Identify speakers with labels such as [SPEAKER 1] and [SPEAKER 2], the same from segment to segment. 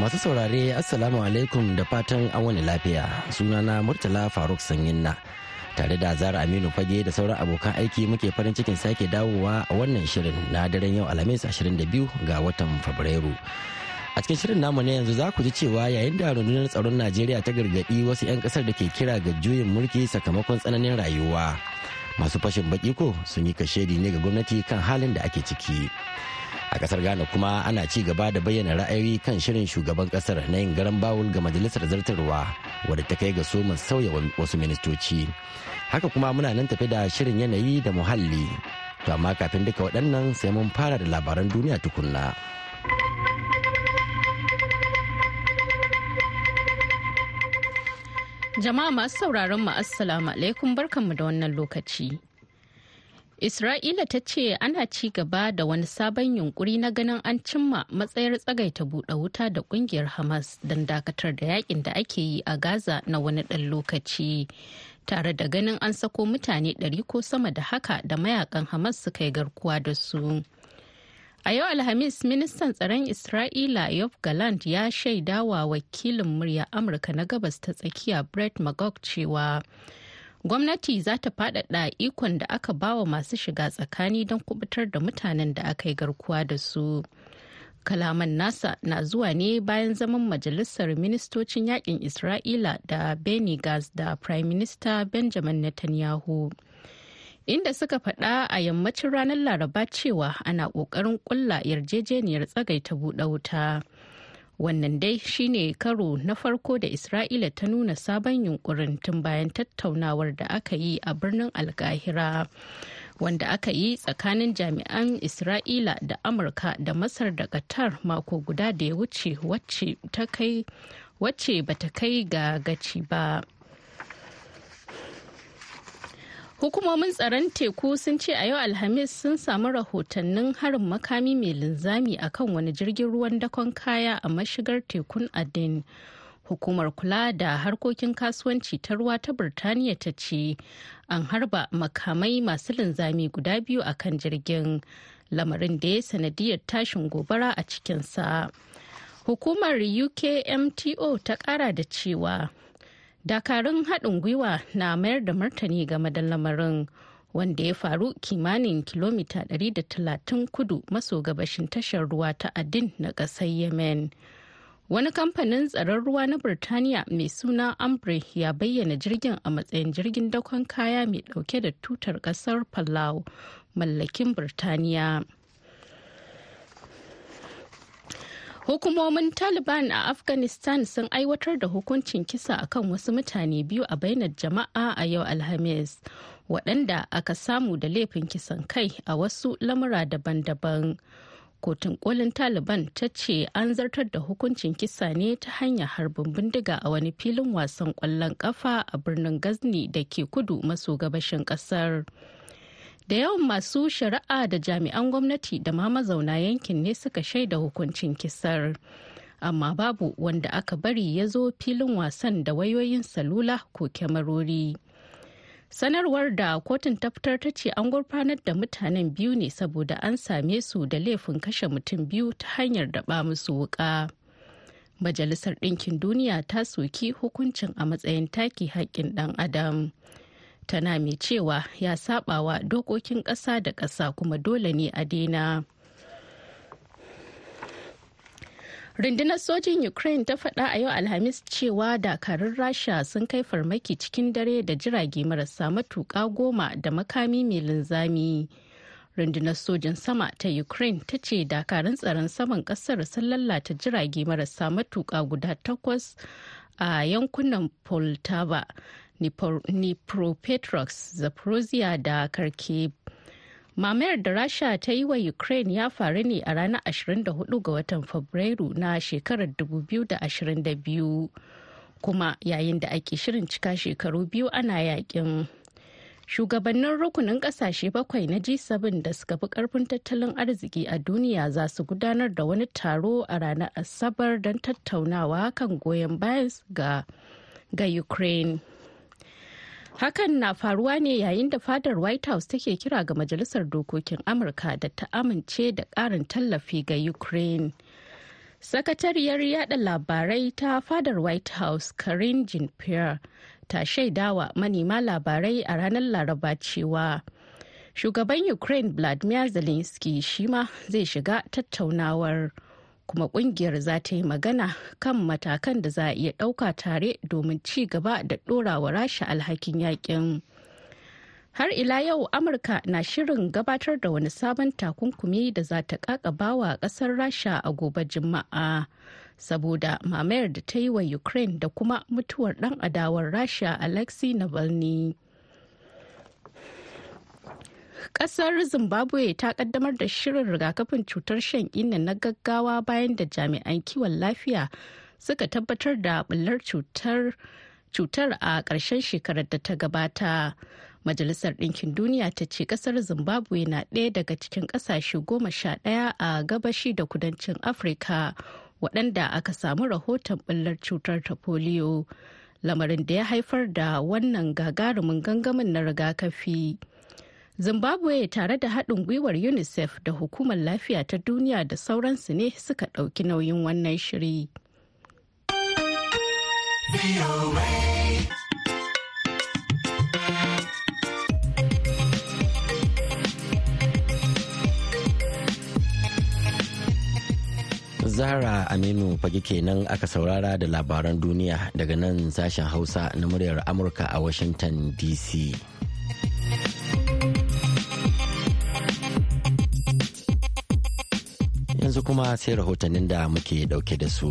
[SPEAKER 1] Masu saurare Assalamu alaikum da fatan an wani lafiya sunana Murtala Faruk Sanyinna tare da Zara Aminu Fage da sauran abokan aiki muke farin cikin sake dawowa a wannan shirin na daren yau Alhamis 22 ga watan Fabrairu. A cikin shirin namu ne yanzu za ku ji cewa yayin da rundunar tsaron Najeriya ta gargaɗi wasu 'yan ƙasar da ke kira ga juyin mulki sakamakon tsananin rayuwa. Masu fashin baki ko sun yi kashedi ne ga gwamnati kan halin da ake ciki. a ƙasar ghana kuma ana ci gaba da bayyana ra'ayoyi kan shirin shugaban ƙasar na yin garan bawul ga majalisar zartarwa wadda ta kai ga soman sauya wasu ministoci. Haka kuma muna nan tafi da shirin yanayi da muhalli. To amma kafin duka waɗannan sai mun fara da labaran duniya tukunna.
[SPEAKER 2] Jama'a masu sauraron mu assalamu alaikum barkanmu da wannan lokaci Isra'ila ta ce ana ci gaba da wani sabon yunkuri na ganin an cimma matsayar tsagaita buɗe wuta da ƙungiyar Hamas don dakatar da yaƙin da ake yi a Gaza na wani ɗan lokaci. Tare da ganin an sako mutane ɗari ko sama da haka da mayaƙan Hamas suka yi garkuwa da su. A yau Alhamis, ministan tsaron Isra'ila Yob Galant ya shaidawa wakilin murya Amurka na gabas ta tsakiya Brett Magog cewa gwamnati za ta faɗaɗa ikon da aka bawa masu shiga tsakani don kuɓutar da mutanen da aka yi garkuwa da su. Kalaman nasa na zuwa ne bayan zaman majalisar ministocin yaƙin isra'ila da benny gaz da prime minister benjamin netanyahu. Inda suka faɗa a yammacin ranar laraba cewa ana ƙoƙarin ƙulla yarjejeniyar tsagaita buɗe wuta. wannan dai shine karo na farko da isra'ila ta nuna sabon yunkurin tun bayan tattaunawar da aka yi a birnin alkahira wanda aka yi tsakanin jami'an isra'ila da amurka da masar da qatar mako guda da ya wuce wacce bata kai ga gaci ba Hukumomin tsaron teku sun ce a yau Alhamis sun samu rahotannin harin makami mai linzami a kan wani jirgin ruwan dakon kaya a mashigar tekun Aden. Hukumar kula da harkokin kasuwanci ta ruwa ta Birtaniya ta ce an harba makamai masu linzami guda biyu a kan jirgin lamarin da ya sanadiyar tashin gobara a cikinsa. Hukumar UKMTO ta kara da cewa dakarun haɗin gwiwa na mayar da martani game da lamarin wanda ya faru kimanin kilomita 130 kudu maso gabashin tashar ruwa ta adin na ƙasar yemen. Wani kamfanin tsaron ruwa na birtaniya mai suna ambre ya bayyana jirgin a matsayin jirgin dakon kaya mai ɗauke da tutar ƙasar palau mallakin birtaniya. Hukumomin Taliban a Afghanistan sun aiwatar da hukuncin kisa akan wasu mutane biyu a bainar jama'a a yau Alhamis, waɗanda aka samu da laifin kisan kai a wasu lamura daban-daban. Kotun kolin Taliban ta ce an zartar da hukuncin kisa ne ta hanyar harbin bindiga a wani filin wasan ƙwallon ƙafa a birnin Ghazni da ke kudu maso gabashin ƙasar. Da yawan masu shari'a da jami'an gwamnati da ma mazauna yankin ne suka shaida hukuncin kisar. Amma babu wanda aka bari ya zo filin wasan da wayoyin salula ko kyamarori. Sanarwar da kotun ta fitar ta ce an gurfanar da mutanen biyu ne saboda an same su da laifin kashe mutum biyu ta hanyar daɓa musu wuƙa. majalisar ɗinkin duniya ta soki hukuncin a matsayin taki haƙƙin ɗan adam. Tana mai cewa ya sabawa dokokin ƙasa da ƙasa kuma dole ne a daina. rundunar sojin ukraine ta faɗa a yau alhamis cewa dakarun rasha sun kai farmaki cikin dare da jirage marasa matuƙa goma da makami mai linzami rundunar sojin sama ta ukraine ta ce dakarun tsaron saman ƙasar sun lalata jirage marasa matuƙa guda takwas a yankunan poltava Dnipropetrovsk, Zaporozhye da Kharkiv. Mamayar da Rasha ta yi wa Ukraine ya faru ne a ranar 24 ga watan Fabrairu na shekarar 2022. kuma yayin da ake shirin cika shekaru biyu ana yaƙin shugabannin rukunin ƙasashe bakwai na g7 da suka fi ƙarfin tattalin arziki a duniya za su gudanar da wani taro a ranar asabar don tattaunawa kan goyon bayan ga ukraine hakan na faruwa ne yayin da fadar white house take kira ga majalisar dokokin amurka da ta amince da karin tallafi ga ukraine. Sakatariyar yada labarai ta fadar white house karine jean-pierre ta shaidawa manema labarai a ranar laraba cewa shugaban ukraine vladimir zelensky shi ma zai shiga tattaunawar. Kuma ƙungiyar za ta yi magana kan matakan da za a iya ɗauka tare domin ci gaba da ɗorawa rasha alhakin yaƙin har ila yau amurka na shirin gabatar da wani sabon takunkumi da za ta kakabawa ƙasar rasha a gobe juma'a saboda mamayar da ta yi wa ukraine da kuma mutuwar dan adawar rasha alexei navalny. Ƙasar zimbabwe ta kaddamar da shirin rigakafin cutar shan inna na gaggawa bayan da jami'an kiwon lafiya suka tabbatar da bullar cutar cutar a ƙarshen shekarar da ta gabata. Majalisar ɗinkin duniya ta ce ƙasar zimbabwe na ɗaya daga cikin ƙasashe goma sha ɗaya a gabashi da kudancin afirka waɗanda aka samu rahoton ɓullar cutar ta polio lamarin da ya haifar da wannan gagarumin gangamin na rigakafi. Zimbabwe tare da haɗin gwiwar unicef da hukumar lafiya ta duniya da sauransu ne suka ɗauki nauyin wannan shiri.
[SPEAKER 1] Zahra Aminu fage kenan aka saurara da labaran duniya daga nan sashen Hausa na muryar Amurka a Washington DC. Yanzu kuma sai rahotannin da muke ɗauke da su.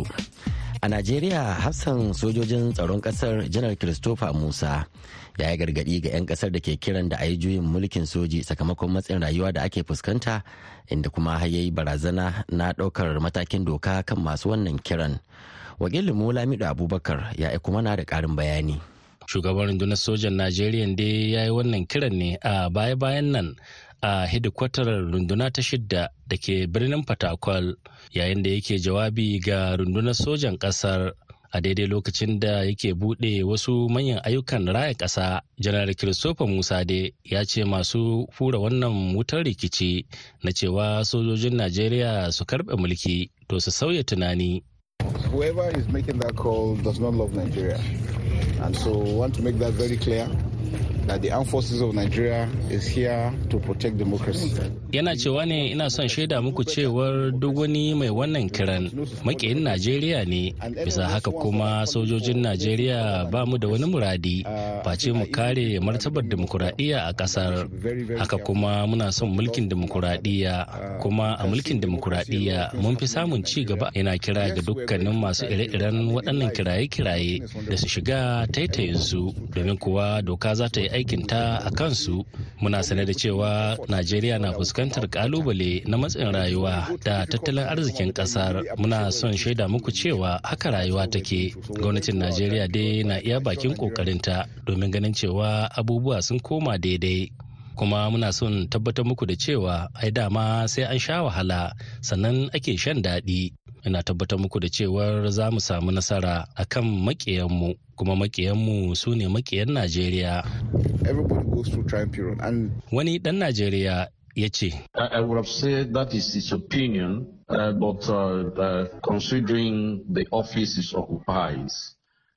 [SPEAKER 1] A Najeriya hafsan sojojin tsaron ƙasar janar Christopher Musa ya yi gargaɗi ga 'yan ƙasar da ke kiran da a yi juyin mulkin soji sakamakon matsin rayuwa da ake fuskanta inda kuma yayi barazana na ɗaukar matakin doka kan masu wannan kiran. Wakilin mu Lamido Abubakar ya aiko mana da ƙarin bayani.
[SPEAKER 3] Shugaban rundunar sojan Najeriya dai ya yi wannan kiran ne a baya-bayan nan a hidikwatar runduna ta shidda da ke birnin fatakwal yayin da yake jawabi ga rundunar sojan ƙasar a daidai lokacin da yake buɗe wasu manyan ayyukan raya ƙasa. Janar christopher musa de ya ce masu fura wannan wutar rikici na cewa sojojin najeriya su karɓe mulki to su sauya tunani.
[SPEAKER 4] Whoever is making that call does not love nigeria. And so want to make that very clear that the armed forces of Nigeria is here to protect democracy.
[SPEAKER 3] Yana cewa ne ina son shaida muku cewar duk wani mai wannan kiran makiyin Najeriya ne bisa haka kuma sojojin Najeriya ba mu da wani muradi face mu kare martabar demokuraɗiyya a ƙasar. Haka kuma muna son mulkin demokuraɗiyya kuma a mulkin demokuraɗiyya mun fi samun ci gaba yana kira ga dukkanin masu ire-iren waɗannan kiraye-kiraye da su shiga taitayinsu domin kuwa doka za ta yi aikinta a kansu. Muna sane da cewa najeriya na fuskantar ƙalubale na matsin rayuwa da tattalin arzikin ƙasar. Muna son shaida muku cewa haka rayuwa take. Gwamnatin najeriya dai na iya bakin kokarinta domin ganin cewa abubuwa sun koma daidai. Kuma muna son tabbatar muku da cewa ai dama sai an sha wahala sannan ake shan daɗi. Ina tabbatar muku da cewar za mu samu nasara a kan makiyanmu kuma makiyanmu su ne makiyan najeriya. Wani dan najeriya ya ce
[SPEAKER 5] I would have said that is his opinion, uh, but uh, uh, considering the office is occupied,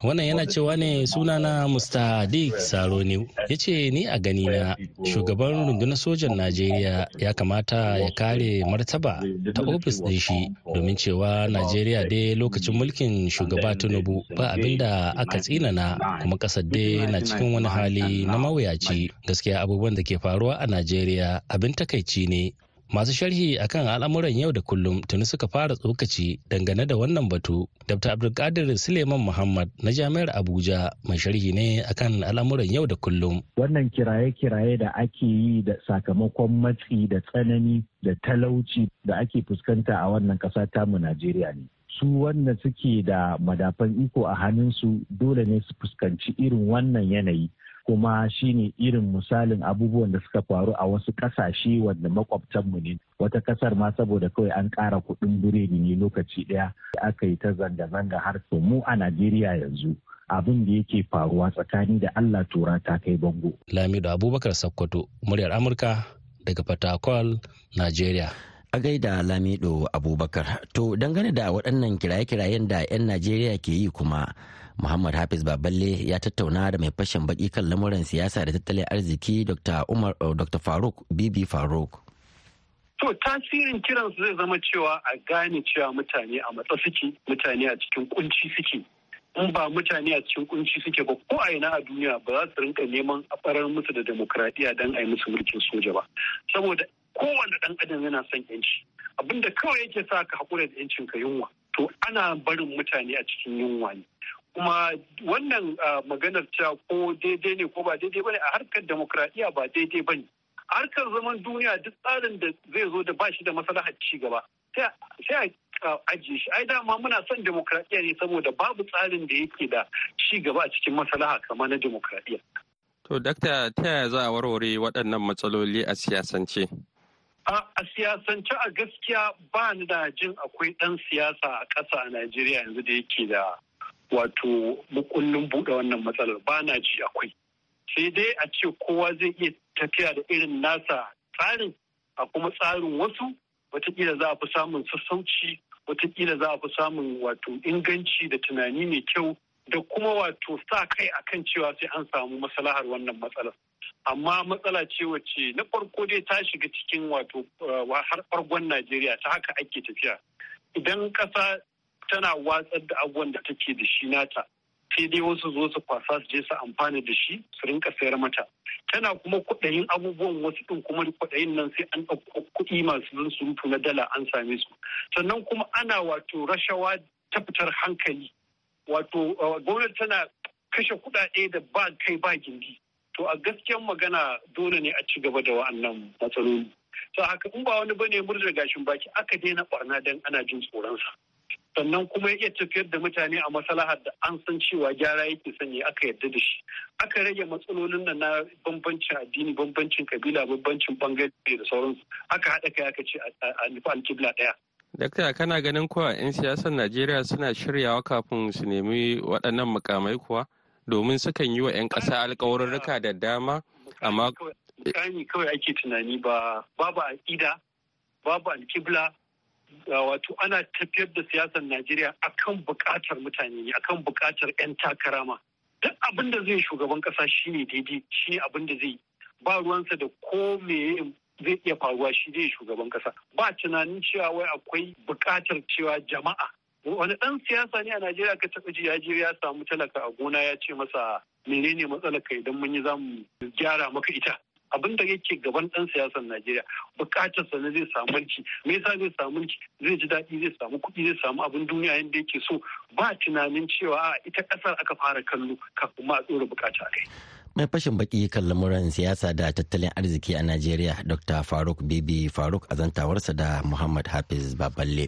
[SPEAKER 3] wannan yana cewa ne sunana Mr. Dick Saroni ya ce ni a ganina shugaban rundunar sojan Najeriya ya kamata ya kare martaba ta ofis din shi domin cewa Najeriya dai lokacin mulkin shugaba Tinubu ba abin da aka tsinana kuma ƙasar dai na cikin wani hali na mawuyaci. Gaskiya abubuwan da ke faruwa a Najeriya abin takaici ne. Masu sharhi akan al'amuran yau da kullum tuni suka fara tsokaci dangane da wannan batu. Dr. Abdulkadir Suleiman Muhammad na Jami'ar Abuja mai sharhi ne akan al'amuran yau da kullum.
[SPEAKER 6] Wannan kiraye-kiraye da ake yi da sakamakon matsi da tsanani da talauci da ake fuskanta a wannan ƙasa tamu Najeriya ne. su wanda suke da madafan iko a hannunsu dole ne su fuskanci irin wannan yanayi kuma shine irin misalin abubuwan da suka faru a wasu ƙasashe wanda makwabtanmu ne. Wata ƙasar ma saboda kawai an ƙara kuɗin biredi ne lokaci ɗaya aka yi ta zanga-zanga har mu a najeriya yanzu. Abin da yake faruwa tsakani da allah tura ta kai bango.
[SPEAKER 3] Lamido abubakar sakkwato muryar amurka daga fatakwal najeriya.
[SPEAKER 1] A gaida lamido abubakar. To dangane da waɗannan kiraye-kirayen da 'yan najeriya ke yi kuma muhammad hafiz baballe ya tattauna da mai fashin baki kan lamuran siyasa da tattalin arziki dr umar dr faruk bibi faruk.
[SPEAKER 7] To tasirin kiransu zai zama cewa a gane cewa mutane a matsa suke mutane a cikin kunci suke. In ba mutane a cikin kunci suke ba. Ko a ina a duniya ba za su rinka neman a farar musu da demokradiyya don a yi musu mulkin soja ba. Saboda kowane ɗan adam yana son yanci abin da kawai yake sa ka haƙura da yancin ka yunwa to ana barin mutane a cikin yunwa ne. Kuma wannan maganar cewa ko daidai ne ko ba daidai ba ne a harkar demokradiyya ba daidai ba ne harkar zaman duniya duk tsarin da zai zo da bashi da maslahar ci gaba sai a ajiye shi ai dama muna son demokradiyya ne saboda babu tsarin da yake da ci gaba a cikin maslaha kamar na demokradiyya
[SPEAKER 8] To, dakta ta yaya za a warware waɗannan matsaloli a siyasance?
[SPEAKER 7] A siyasance a gaskiya ba ni da jin akwai ɗan siyasa a ƙasa a Najeriya yanzu da yake da wato mukullin buɗe wannan matsalar ba na ji akwai. Sai dai a ce kowa zai iya tafiya da irin nasa tsarin a kuma tsarin wasu wataƙila za a fi samun sassauci wataƙila za a fi samun wato inganci da tunani mai kyau da kuma wato sa kai akan cewa sai an samu maslahar wannan matsalar. amma matsala ce wacce na farko dai ta shiga cikin wato har farkon Najeriya ta haka ake tafiya. Idan ƙasa tana watsar da abubuwan da take da shi nata, sai dai wasu zo su kwasa su je su amfana da shi su rinka sayar mata. Tana kuma kuɗayin abubuwan wasu ɗin kuma kuɗayin nan sai an ɗauko kuɗi masu zan surutu na dala an same su. Sannan kuma ana wato rashawa ta fitar hankali. Wato gwamnati tana kashe kuɗaɗe da ba kai ba gindi. to a gaskiyan magana dole ne a ci gaba da wa'annan matsaloli to haka in ba wani ba ne murza gashin baki aka daina barna dan ana jin tsoronsa sannan kuma ya iya tafiyar da mutane a masalahar da an san cewa gyara yake sanya aka yarda da shi. Aka rage matsalolin nan na bambancin addini bambancin kabila bambancin ɓangare da sauransu. Aka haɗa kai aka ce a nufi alkibla ɗaya.
[SPEAKER 8] Dakta kana ganin kuwa 'yan siyasar Najeriya suna shiryawa kafin su nemi waɗannan mukamai kuwa? domin sukan yi wa 'yan ƙasa alkawarurruka da dama amma
[SPEAKER 7] kawai ake tunani ba babu aƙida babu alkibla wato ana tafiyar da siyasar najeriya akan buƙatar mutane ne akan buƙatar 'yan takara ma. Duk abin da zai shugaban ƙasa shine daidai shine abin da zai ba ruwansa da ko me zai iya faruwa shi zai shugaban ƙasa. Ba tunanin cewa wai akwai buƙatar cewa jama'a. Wani ɗan siyasa ne a Najeriya ka taɓa ji ya je ya samu talaka a gona ya ce masa menene matsalar ka idan mun yi za mu gyara maka ita? Abin da yake gaban ɗan siyasar Najeriya buƙatar sa zai samu mulki me yasa zai samu mulki zai ji daɗi zai samu kuɗi zai samu abin duniya yadda yake so ba tunanin cewa a ita ƙasar aka fara kallo kafin ma a ɗora buƙata kai.
[SPEAKER 1] mai fashin baki kan lamuran siyasa da tattalin arziki a najeriya dr faruk bibi faruk azantawarsa da muhammad hafiz baballe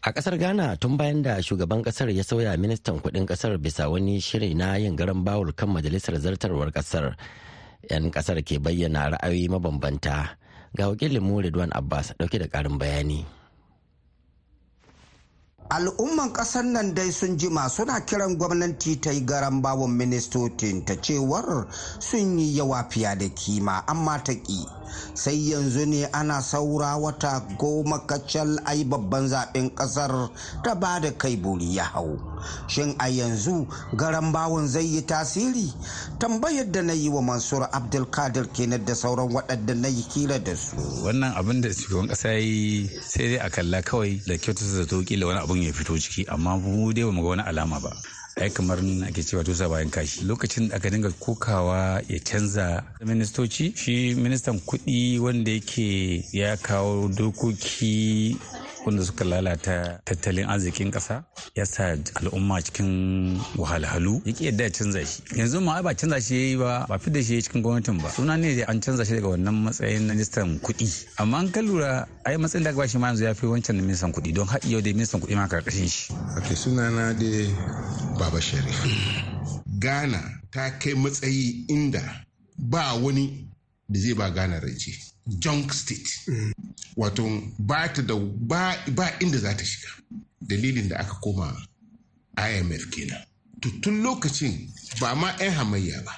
[SPEAKER 1] A ƙasar Ghana tun bayan da shugaban ƙasar ya sauya ministan kuɗin ƙasar bisa wani shiri na yin garan bawul kan majalisar zartarwar ƙasar. 'Yan ƙasar ke bayyana ra'ayoyi mabambanta. Ga wakilin mu Ridwan Abbas ɗauke da karin bayani.
[SPEAKER 9] al'umman ƙasar nan dai sun jima suna kiran gwamnati ta yi garan bawon ministocin ta cewar sun yi yawa fiya da kima amma ta ƙi sai yanzu ne ana saura wata goma kacal ai babban zaɓen ƙasar ta ba da kai buri ya hau shin a yanzu garan bawon zai yi tasiri? Tambayar da na yi wa mansur abdulkadir kenan da sauran waɗanda na yi kila da su.
[SPEAKER 10] Wannan abin da shugaban ƙasa ya yi sai dai a kalla kawai da kyautata zato kila wani abin ya fito ciki amma mu dai ba mu ga wani alama ba. Ai kamar ake cewa tusa bayan kashi. Lokacin da aka dinga kokawa ya canza ministoci shi ministan kuɗi wanda yake ya kawo dokoki wanda suka lalata tattalin arzikin ƙasa ya sa al'umma cikin wahalhalu. Ya ki yadda ya canza shi. Yanzu ma ba canza shi yayi ba ba fi da shi cikin gwamnatin ba. Suna ne an canza shi daga wannan matsayin ministan kuɗi. Amma an kan lura ai matsayin da aka bashi ma yanzu ya fi wancan da ministan kuɗi. Don har yau da ministan kuɗi ma ƙarƙashin shi.
[SPEAKER 11] ok sunana dai baba sharif. Ghana ta kai matsayi inda ba wani da zai ba ghana rance. Junk state. Wato ba ta da ba inda za ta shiga. Dalilin da aka koma imf kenan. To tun lokacin ba ma 'yan hamayya ba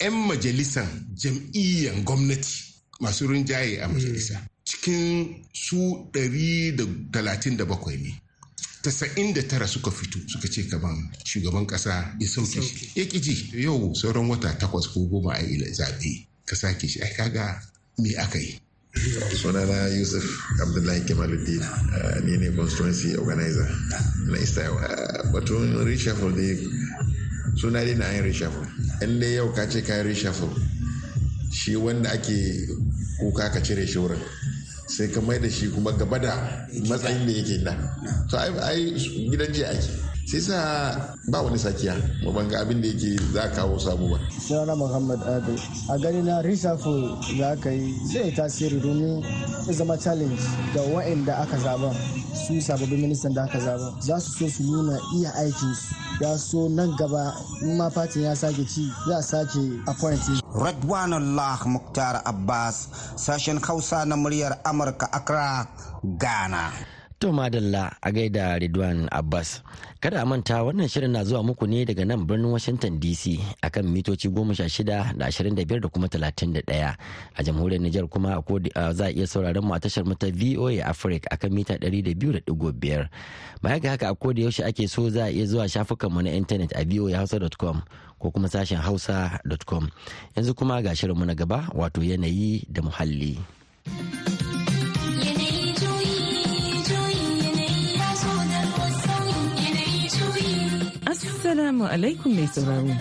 [SPEAKER 11] 'yan majalisan jam'iyyar gwamnati masu rinjaye a majalisa cikin su 137 ne tasa'in da tara suka fito suka ce kaman shugaban kasa ya sauke shi. Ya ji. Yau sauran wata takwas ko goma a yi zaɓe ka sake shi. Ai kaga me aka yi?
[SPEAKER 12] Sunana yusuf abdullahi kemaluddin ni ne constituency organizer na istayawa batun reshuffle dai suna dai na yin reshuffle. In dai yau ka ce kayan reshuffle shi wanda ake kuka ka cire shi wurin sai ka mai da shi kuma gaba da matsayin da yake da. To ai gidan jiya ake. Sai sa ba wani sakiya mu ban ga abin da yake za kawo samu ba.
[SPEAKER 13] Sunana muhammad ado. A gani na reshuffle za ka yi zai tasiri domin ya zama challenge ga wa'anda aka zaba su sababbin ministan da aka zaba za su so su nuna iya aikinsu ya so nan gaba in ma fatin ya sake ci za a sake appointing.
[SPEAKER 9] Radwanullah Muktar Abbas sashen Hausa na muryar Amurka Accra, Ghana.
[SPEAKER 1] To madalla a gaida Ridwan Abbas. Kada a manta wannan shirin na zuwa muku ne daga nan birnin Washington DC akan mitoci 16 da 25 da kuma 31 a jamhuriyar Nijar kuma za a iya sauraron mu a tashar mu ta VOA Africa akan mita 200.5. Baya ga haka a koda yaushe ake so za a iya zuwa shafukan mu na intanet a voahausa.com ko kuma sashen hausa.com. Yanzu kuma ga shirin mu na gaba wato yanayi da muhalli.
[SPEAKER 14] Assalamu alaikum mai sauraro.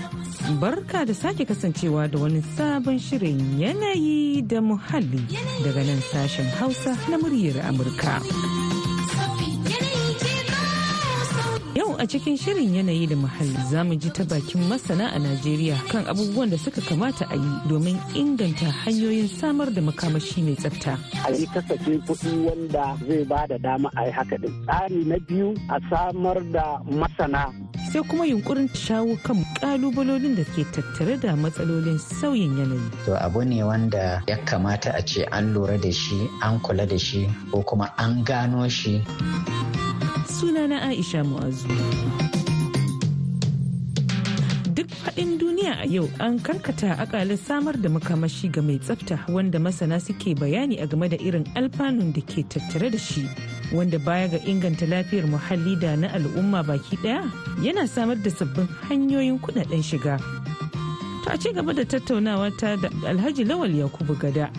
[SPEAKER 14] Barka da sake kasancewa da wani sabon shirin yanayi da muhalli daga nan sashen Hausa na muryar Amurka. A cikin shirin yanayi da muhalli za mu ji ta bakin masana a Najeriya kan abubuwan da suka kamata a yi domin inganta hanyoyin samar da makamashi mai tsafta.
[SPEAKER 15] A yi kasafin kuɗi wanda zai ba da dama a yi haka din. Tsari na biyu a samar da masana.
[SPEAKER 14] Sai kuma yunkurin shawo kan kalubalolin da ke tattare da matsalolin sauyin yanayi.
[SPEAKER 16] To abu ne wanda ya kamata a ce an lura da shi, an kula da shi, ko kuma an gano shi.
[SPEAKER 14] Sunana Aisha Mu'azu. Duk faɗin duniya a yau an karkata akalin samar da makamashi ga mai tsafta wanda masana suke bayani a game da irin alfanun da ke tattare da shi wanda baya ga inganta lafiyar muhalli da na al'umma baki ɗaya yana samar da sabbin hanyoyin kuɗaɗen shiga. Ta ci gaba da tattaunawa ta da Alhaji Lawal Yakubu Gada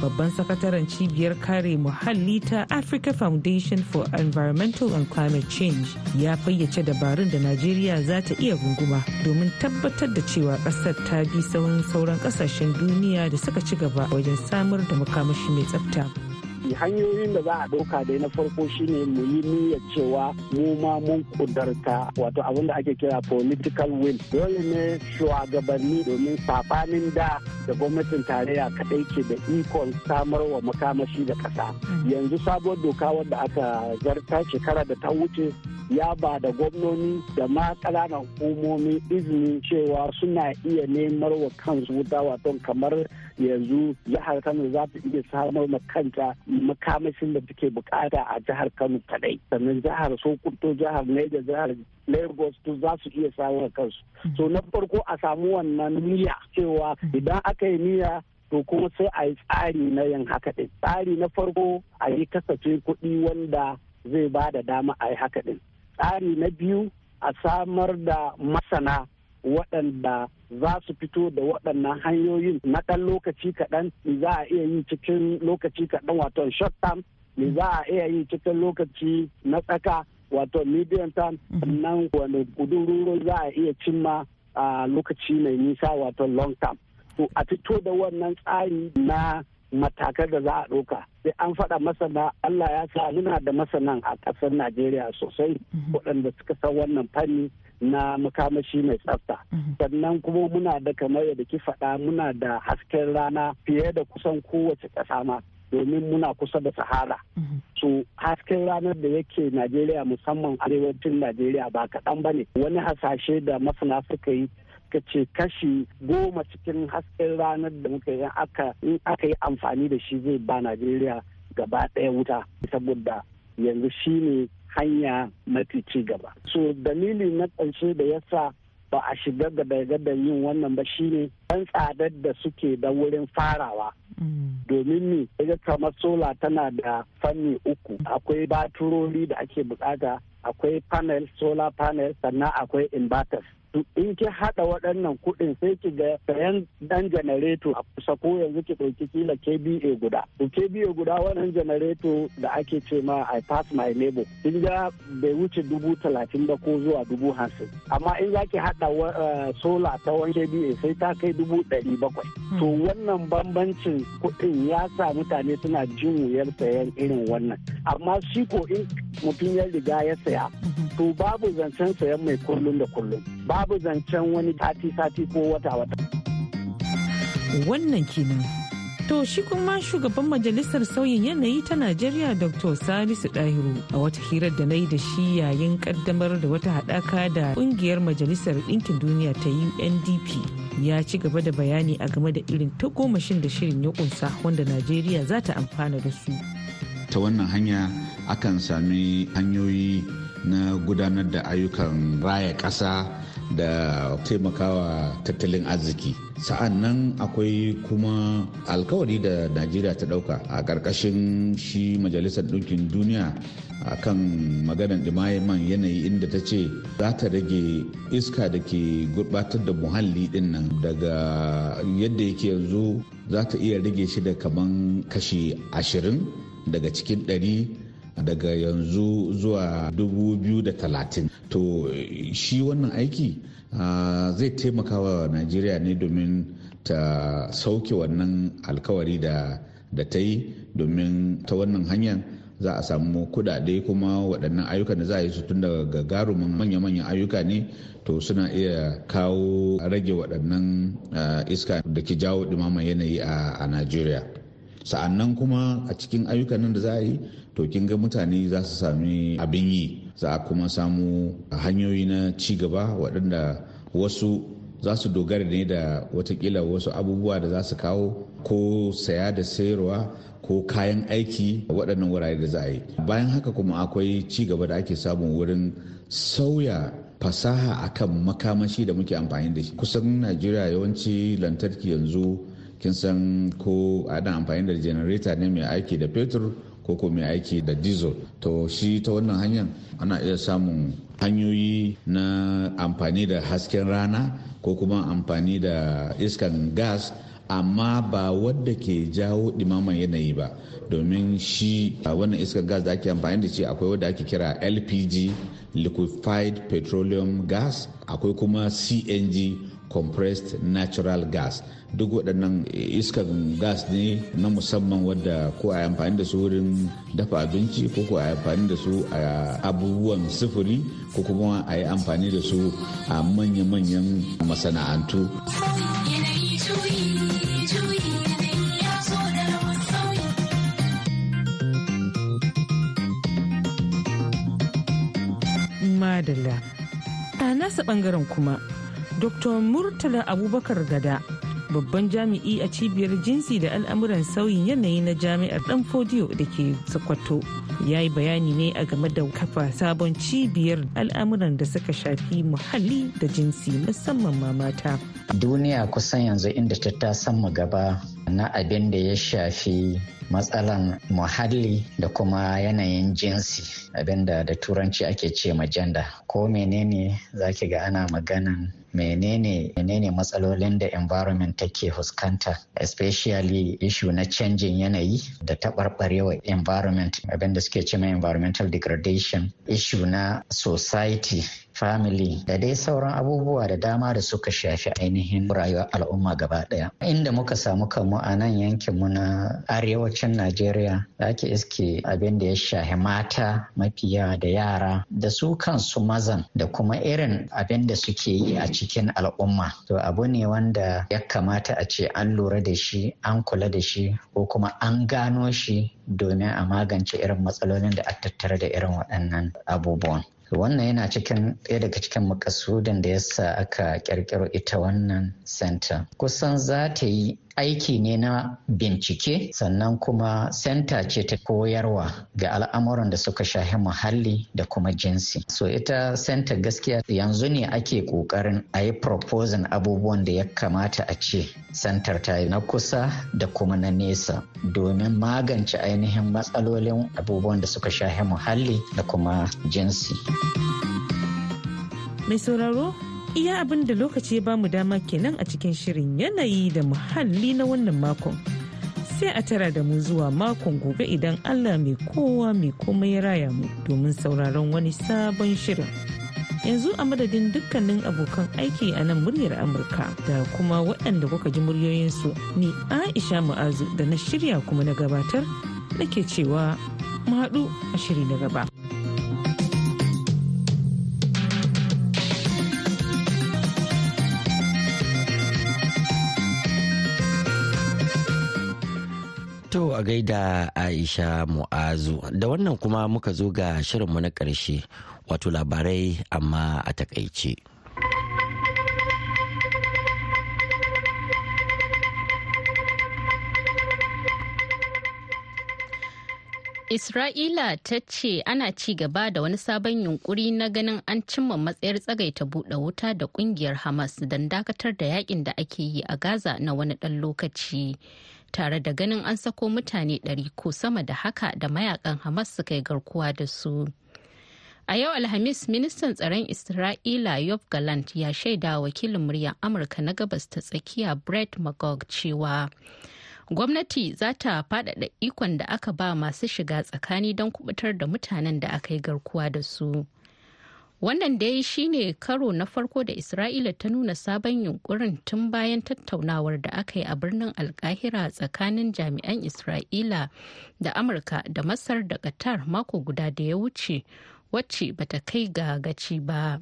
[SPEAKER 14] babban sakataren cibiyar kare muhalli ta africa foundation for environmental and climate change ya fayyace dabarun da najeriya za ta iya gunguma domin tabbatar da cewa ƙasar ta bi sauran sauran ƙasashen duniya da suka ci gaba wajen samar da makamashi mai tsafta.
[SPEAKER 15] Hanyoyin da za a ɗauka dai na farko shine mu yi niyyar cewa mu ma mun kudarta wato abin da ake kira political will. Dole ne shugabanni domin sabanin da da gwamnatin tarayya kadai ke da ikon samar wa makamashi da ƙasa. Yanzu sabuwar doka wadda aka zarta shekara da ta wuce ya ba da gwamnoni da ma ƙananan hukumomi izinin cewa suna iya nemar wa kansu wuta wato kamar yanzu jihar kano za ta iya samar ma kanta makamashin da take buƙata a jihar kano kadai. Sannan jihar sokoto jihar niger jihar lagos to za su iya samar kansu. So na farko a samu wannan niyya cewa idan aka yi niyya to kuma sai a yi tsari na yin haka din. Tsari na farko a yi kasafin kuɗi wanda zai ba da dama a yi haka din. Tsari na biyu a samar da masana waɗanda za su fito da waɗannan hanyoyin na ɗan lokaci kaɗan za a iya yi cikin lokaci kaɗan wato short term me za a iya yi cikin lokaci na tsaka wato medium term nan wani kudururo za a iya cimma a lokaci mai nisa wato long term. To a fito da wannan tsari na matakan da za a ɗauka. Sai an faɗa masana Allah ya sa muna da masanan a ƙasar Najeriya sosai waɗanda suka san wannan fanni na makamashi mai tsafta. Sannan kuma muna da kamar yadda ki faɗa muna da hasken rana fiye da kusan kowace ƙasa ma domin muna kusa da sahara. So hasken ranar da yake najeriya musamman arewacin najeriya ba kaɗan ba ne. Wani hasashe da masana suka yi ka ce kashi goma cikin hasken ranar da muka yi in aka yi amfani da shi zai ba najeriya gaba ɗaya wuta. Saboda yanzu shi ne hanya mafi ci gaba. So dalili na ƙarshe da yasa ba a shiga gada yin wannan ba shine ɗan tsadar da suke da wurin farawa. Domin ni daga kamar sola tana da fanni uku. Akwai baturori da ake buƙata akwai panel solar panel sannan akwai inverters. In ki haɗa waɗannan kuɗin sai ki ga sayan dan janareto a kusa ko yanzu ki ɗauki kila KBA guda. To KBA guda wannan janareto da ake ce ma I pass my neighbor. Kin ga bai wuce dubu talatin ba ko zuwa dubu hamsin. Amma in za ki haɗa sola ta wani KBA sai ta kai dubu ɗari bakwai. To wannan bambancin kuɗin ya sa mutane suna jin wuyar sayan irin wannan. Amma shi ko in mutum ya riga ya saya. To babu zancen sayan mai kullum da kullum. Babu zancen wani sati-sati ko wata-wata.
[SPEAKER 14] Wannan kenan. To shi kuma shugaban majalisar sauyin yanayi ta Najeriya Dr. Salisu Dahiru a wata hirar da na yi da shi yayin kaddamar da wata haɗaka da ƙungiyar majalisar ɗinkin duniya ta UNDP ya ci gaba da bayani a game da irin tagomashin da shirin ya kunsa wanda Najeriya za ta amfana da su.
[SPEAKER 17] Ta wannan hanya akan sami hanyoyi na gudanar da ayyukan raya ƙasa da taimakawa tattalin arziki. Sa'an nan akwai kuma alkawari da najeriya ta ɗauka a ƙarƙashin shi majalisar ɗinkin duniya a kan maganar man yanayi inda ta ce za ta rage iska da ke gurbatar da muhalli ɗin nan. Daga yadda yake yanzu za ta iya rage shi da kaman kashi ashirin daga cikin ɗari daga yanzu zuwa 2030 to shi wannan aiki zai taimaka wa najeriya ne domin ta sauke wannan alkawari da ta yi domin ta wannan hanyar. Za a samu kudade kuma waɗannan ayyukan da za a yi su tun daga gagarumin manya-manyan ayyuka ne. To suna iya kawo rage waɗannan iska da ke jawo ɗumaman yanayi a najeriya. Sa'an nan kuma a cikin ayyukan nan da za a yi to kin ga mutane za su sami abin yi. Za a kuma samu hanyoyi na ci gaba waɗanda wasu za su dogara ne da wataƙila wasu abubuwa da za su kawo ko saya da sayarwa ko kayan aiki waɗannan wurare da za a yi. Bayan haka kuma akwai ci gaba da ake samun wurin sauya fasaha akan makamashi da muke amfani da shi. Kusan najeriya yawanci lantarki yanzu kin san ko ana amfani da janareta ne mai aiki da fetur ko ko mai aiki da diesel. To shi ta wannan hanyar ana iya samun hanyoyi na amfani da hasken rana ko kuma amfani da iskan gas amma ba wadda ke jawo ɗimaman yanayi ba. Domin shi a wannan iskar gas da ake amfani da shi akwai wadda ake kira lpg liquefied petroleum gas akwai kuma cng compressed natural gas duk waɗannan iskar gas ne na musamman wadda ko a amfani da su wurin dafa abinci ko ko a amfani da su a abubuwan sufuri ko kuma a yi amfani da su a manya-manyan masana'antu.
[SPEAKER 14] Madalla. A nasa ɓangaren kuma, Dr. Murtala Abubakar Gada, babban jami'i a cibiyar jinsi da al'amuran sauyin yanayi na jami'ar Dan Fodiyo da ke Sokoto. Ya yi bayani ne a game da kafa sabon cibiyar al'amuran da suka shafi muhalli da jinsi musamman ma mata.
[SPEAKER 16] Duniya kusan yanzu inda ta tasan gaba na abin da ya shafi matsalan muhalli da kuma yanayin jinsi abin da da turanci ake ce majanda ko menene zaki ga ana maganan menene menene matsalolin da environment take fuskanta especially issue na canjin yanayi da taɓarɓarewa environment abin da suke ce environmental degradation issue na society. Family da dai sauran abubuwa da dama da suka shafi ainihin rayuwar al'umma gaba ɗaya inda muka samu kanmu a nan yankin mu na arewacin najeriya da ake iske abin da ya shafi mata mafiya da yara da su kansu mazan da kuma irin abin da suke yi a cikin al'umma. To abu ne wanda ya kamata a ce an lura da shi an kula da shi ko kuma an gano shi domin a magance irin matsalolin da a tattare da irin waɗannan abubuwan. Wannan yana cikin ɗaya daga cikin makasudin da yasa aka ƙirƙiro ita wannan center. Kusan za ta yi aiki ne na bincike sannan kuma senta ce ta koyarwa ga al'amuran da suka shahi muhalli da kuma jinsi. So ita senta gaskiya yanzu ne ake ƙoƙarin a yi proposing abubuwan da ya kamata a ce sentar ta na kusa da kuma na nesa domin magance ainihin matsalolin abubuwan da suka shahi muhalli da kuma jinsi.
[SPEAKER 14] Mai sauraro iya abin da lokaci ya ba mu dama kenan a cikin shirin yanayi da muhalli na wannan makon sai a tara da mu zuwa makon gobe idan allah mai kowa mai komai ya raya mu domin sauraron wani sabon shirin yanzu a madadin dukkanin abokan aiki a nan muryar amurka da kuma waɗanda kuka ji muryoyinsu ni aisha mu'azu da na shirya kuma na gabatar nake cewa mu haɗu a shiri na gaba.
[SPEAKER 1] A gaida Aisha Mu'azu da wannan kuma muka zo ga shirinmu na ƙarshe wato labarai amma a taƙaice.
[SPEAKER 2] Isra'ila ta ce ana ci gaba da wani sabon yunkuri na ganin an cimma matsayar tsagaita buɗe wuta da ƙungiyar Hamas don dakatar da yaƙin da ake yi a Gaza na wani ɗan lokaci. Tare da ganin an sako mutane ɗari ko sama da haka da mayaƙan Hamas suka yi garkuwa da su. A yau Alhamis, ministan tsaron Isra'ila Yob Galant ya shaida wakilin muryar Amurka na gabas ta tsakiya Brett Magog cewa gwamnati za ta faɗaɗa ikon da aka ba masu shiga tsakani don kuɓutar da mutanen da aka yi garkuwa da su. Wannan dai shine karo na farko da Isra'ila ta nuna sabon yunkurin tun bayan tattaunawar da aka yi a birnin Alkahira tsakanin jami'an Isra'ila da Amurka da Masar da Qatar mako guda da ya wuce wacce bata kai ga gaci ba.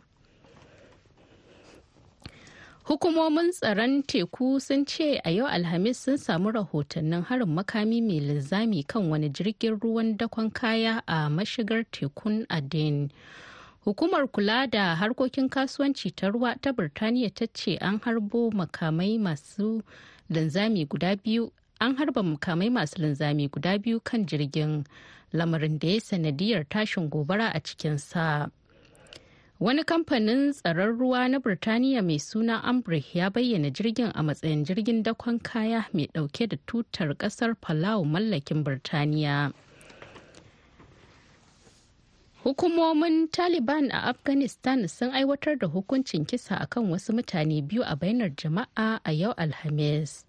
[SPEAKER 2] Hukumomin tsaron teku sun ce a yau Alhamis sun samu rahotannin harin makami mai linzami kan wani jirgin ruwan dakon kaya a mashigar tekun Aden. Hukumar kula da harkokin kasuwanci ta ruwa ta Birtaniya ta ce an harbo makamai masu linzami guda biyu an harba makamai masu linzami guda biyu kan jirgin lamarin da ya sanadiyar tashin gobara a cikinsa. Wani kamfanin tsaron ruwa na Birtaniya mai suna Ambrich ya bayyana jirgin a matsayin jirgin dakon kaya mai ɗauke da tutar ƙasar Palau mallakin Birtaniya. Hukumomin Taliban a Afghanistan sun aiwatar da hukuncin kisa akan wasu mutane biyu a bainar jama'a a yau Alhamis.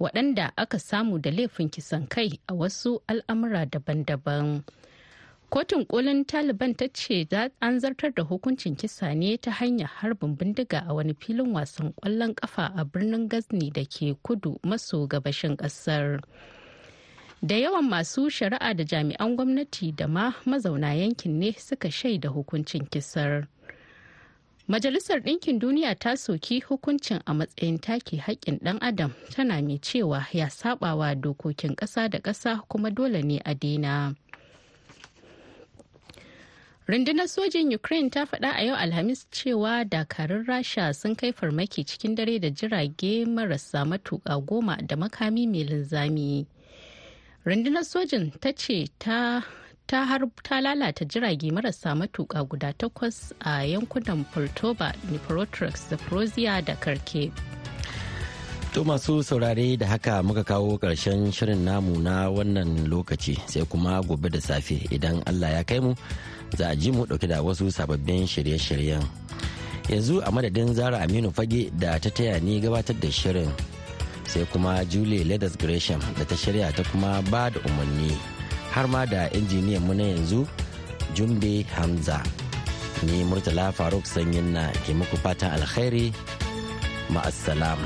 [SPEAKER 2] waɗanda aka samu da laifin kisan kai a wasu al'amura daban-daban. Kotun kolin Taliban ta ce an zartar da hukuncin kisa ne ta hanyar harbin bindiga a wani filin wasan ƙwallon ƙafa a birnin Gazni da ke kudu maso gabashin ƙasar. Da yawan masu shari'a da jami'an gwamnati da ma mazauna yankin ne suka shaida hukuncin kisar. Majalisar Ɗinkin Duniya ta soki hukuncin a matsayin take haƙƙin ɗan adam tana mai cewa ya sabawa dokokin ƙasa da ƙasa kuma dole ne a daina. Rundunar sojin Ukraine ta faɗa a yau Alhamis cewa dakarun Rasha sun kai farmaki cikin dare da jirage marasa matuƙa goma da makami mai linzami. Rundunar sojin ta ce ta ta har ta lalata jirage marasa matuƙa guda takwas a yankunan Poltoba, Dnipropetrovsk, Zaporozhye da Kharkiv.
[SPEAKER 1] To masu saurare da haka muka kawo ƙarshen shirin namu na wannan lokaci sai kuma gobe da safe idan Allah ya kai mu za a ji mu ɗauke da wasu sababbin shirye-shiryen. Yanzu a madadin Zara Aminu Fage da ta taya ni gabatar da shirin sai kuma Julie Leathers Gresham da ta shirya ta kuma ba da umarni har ma da injiniyan mu na yanzu Jumbe Hamza. Ni Murtala Faruk Sanyin na ke muku fatan alkhairi ma'assalam.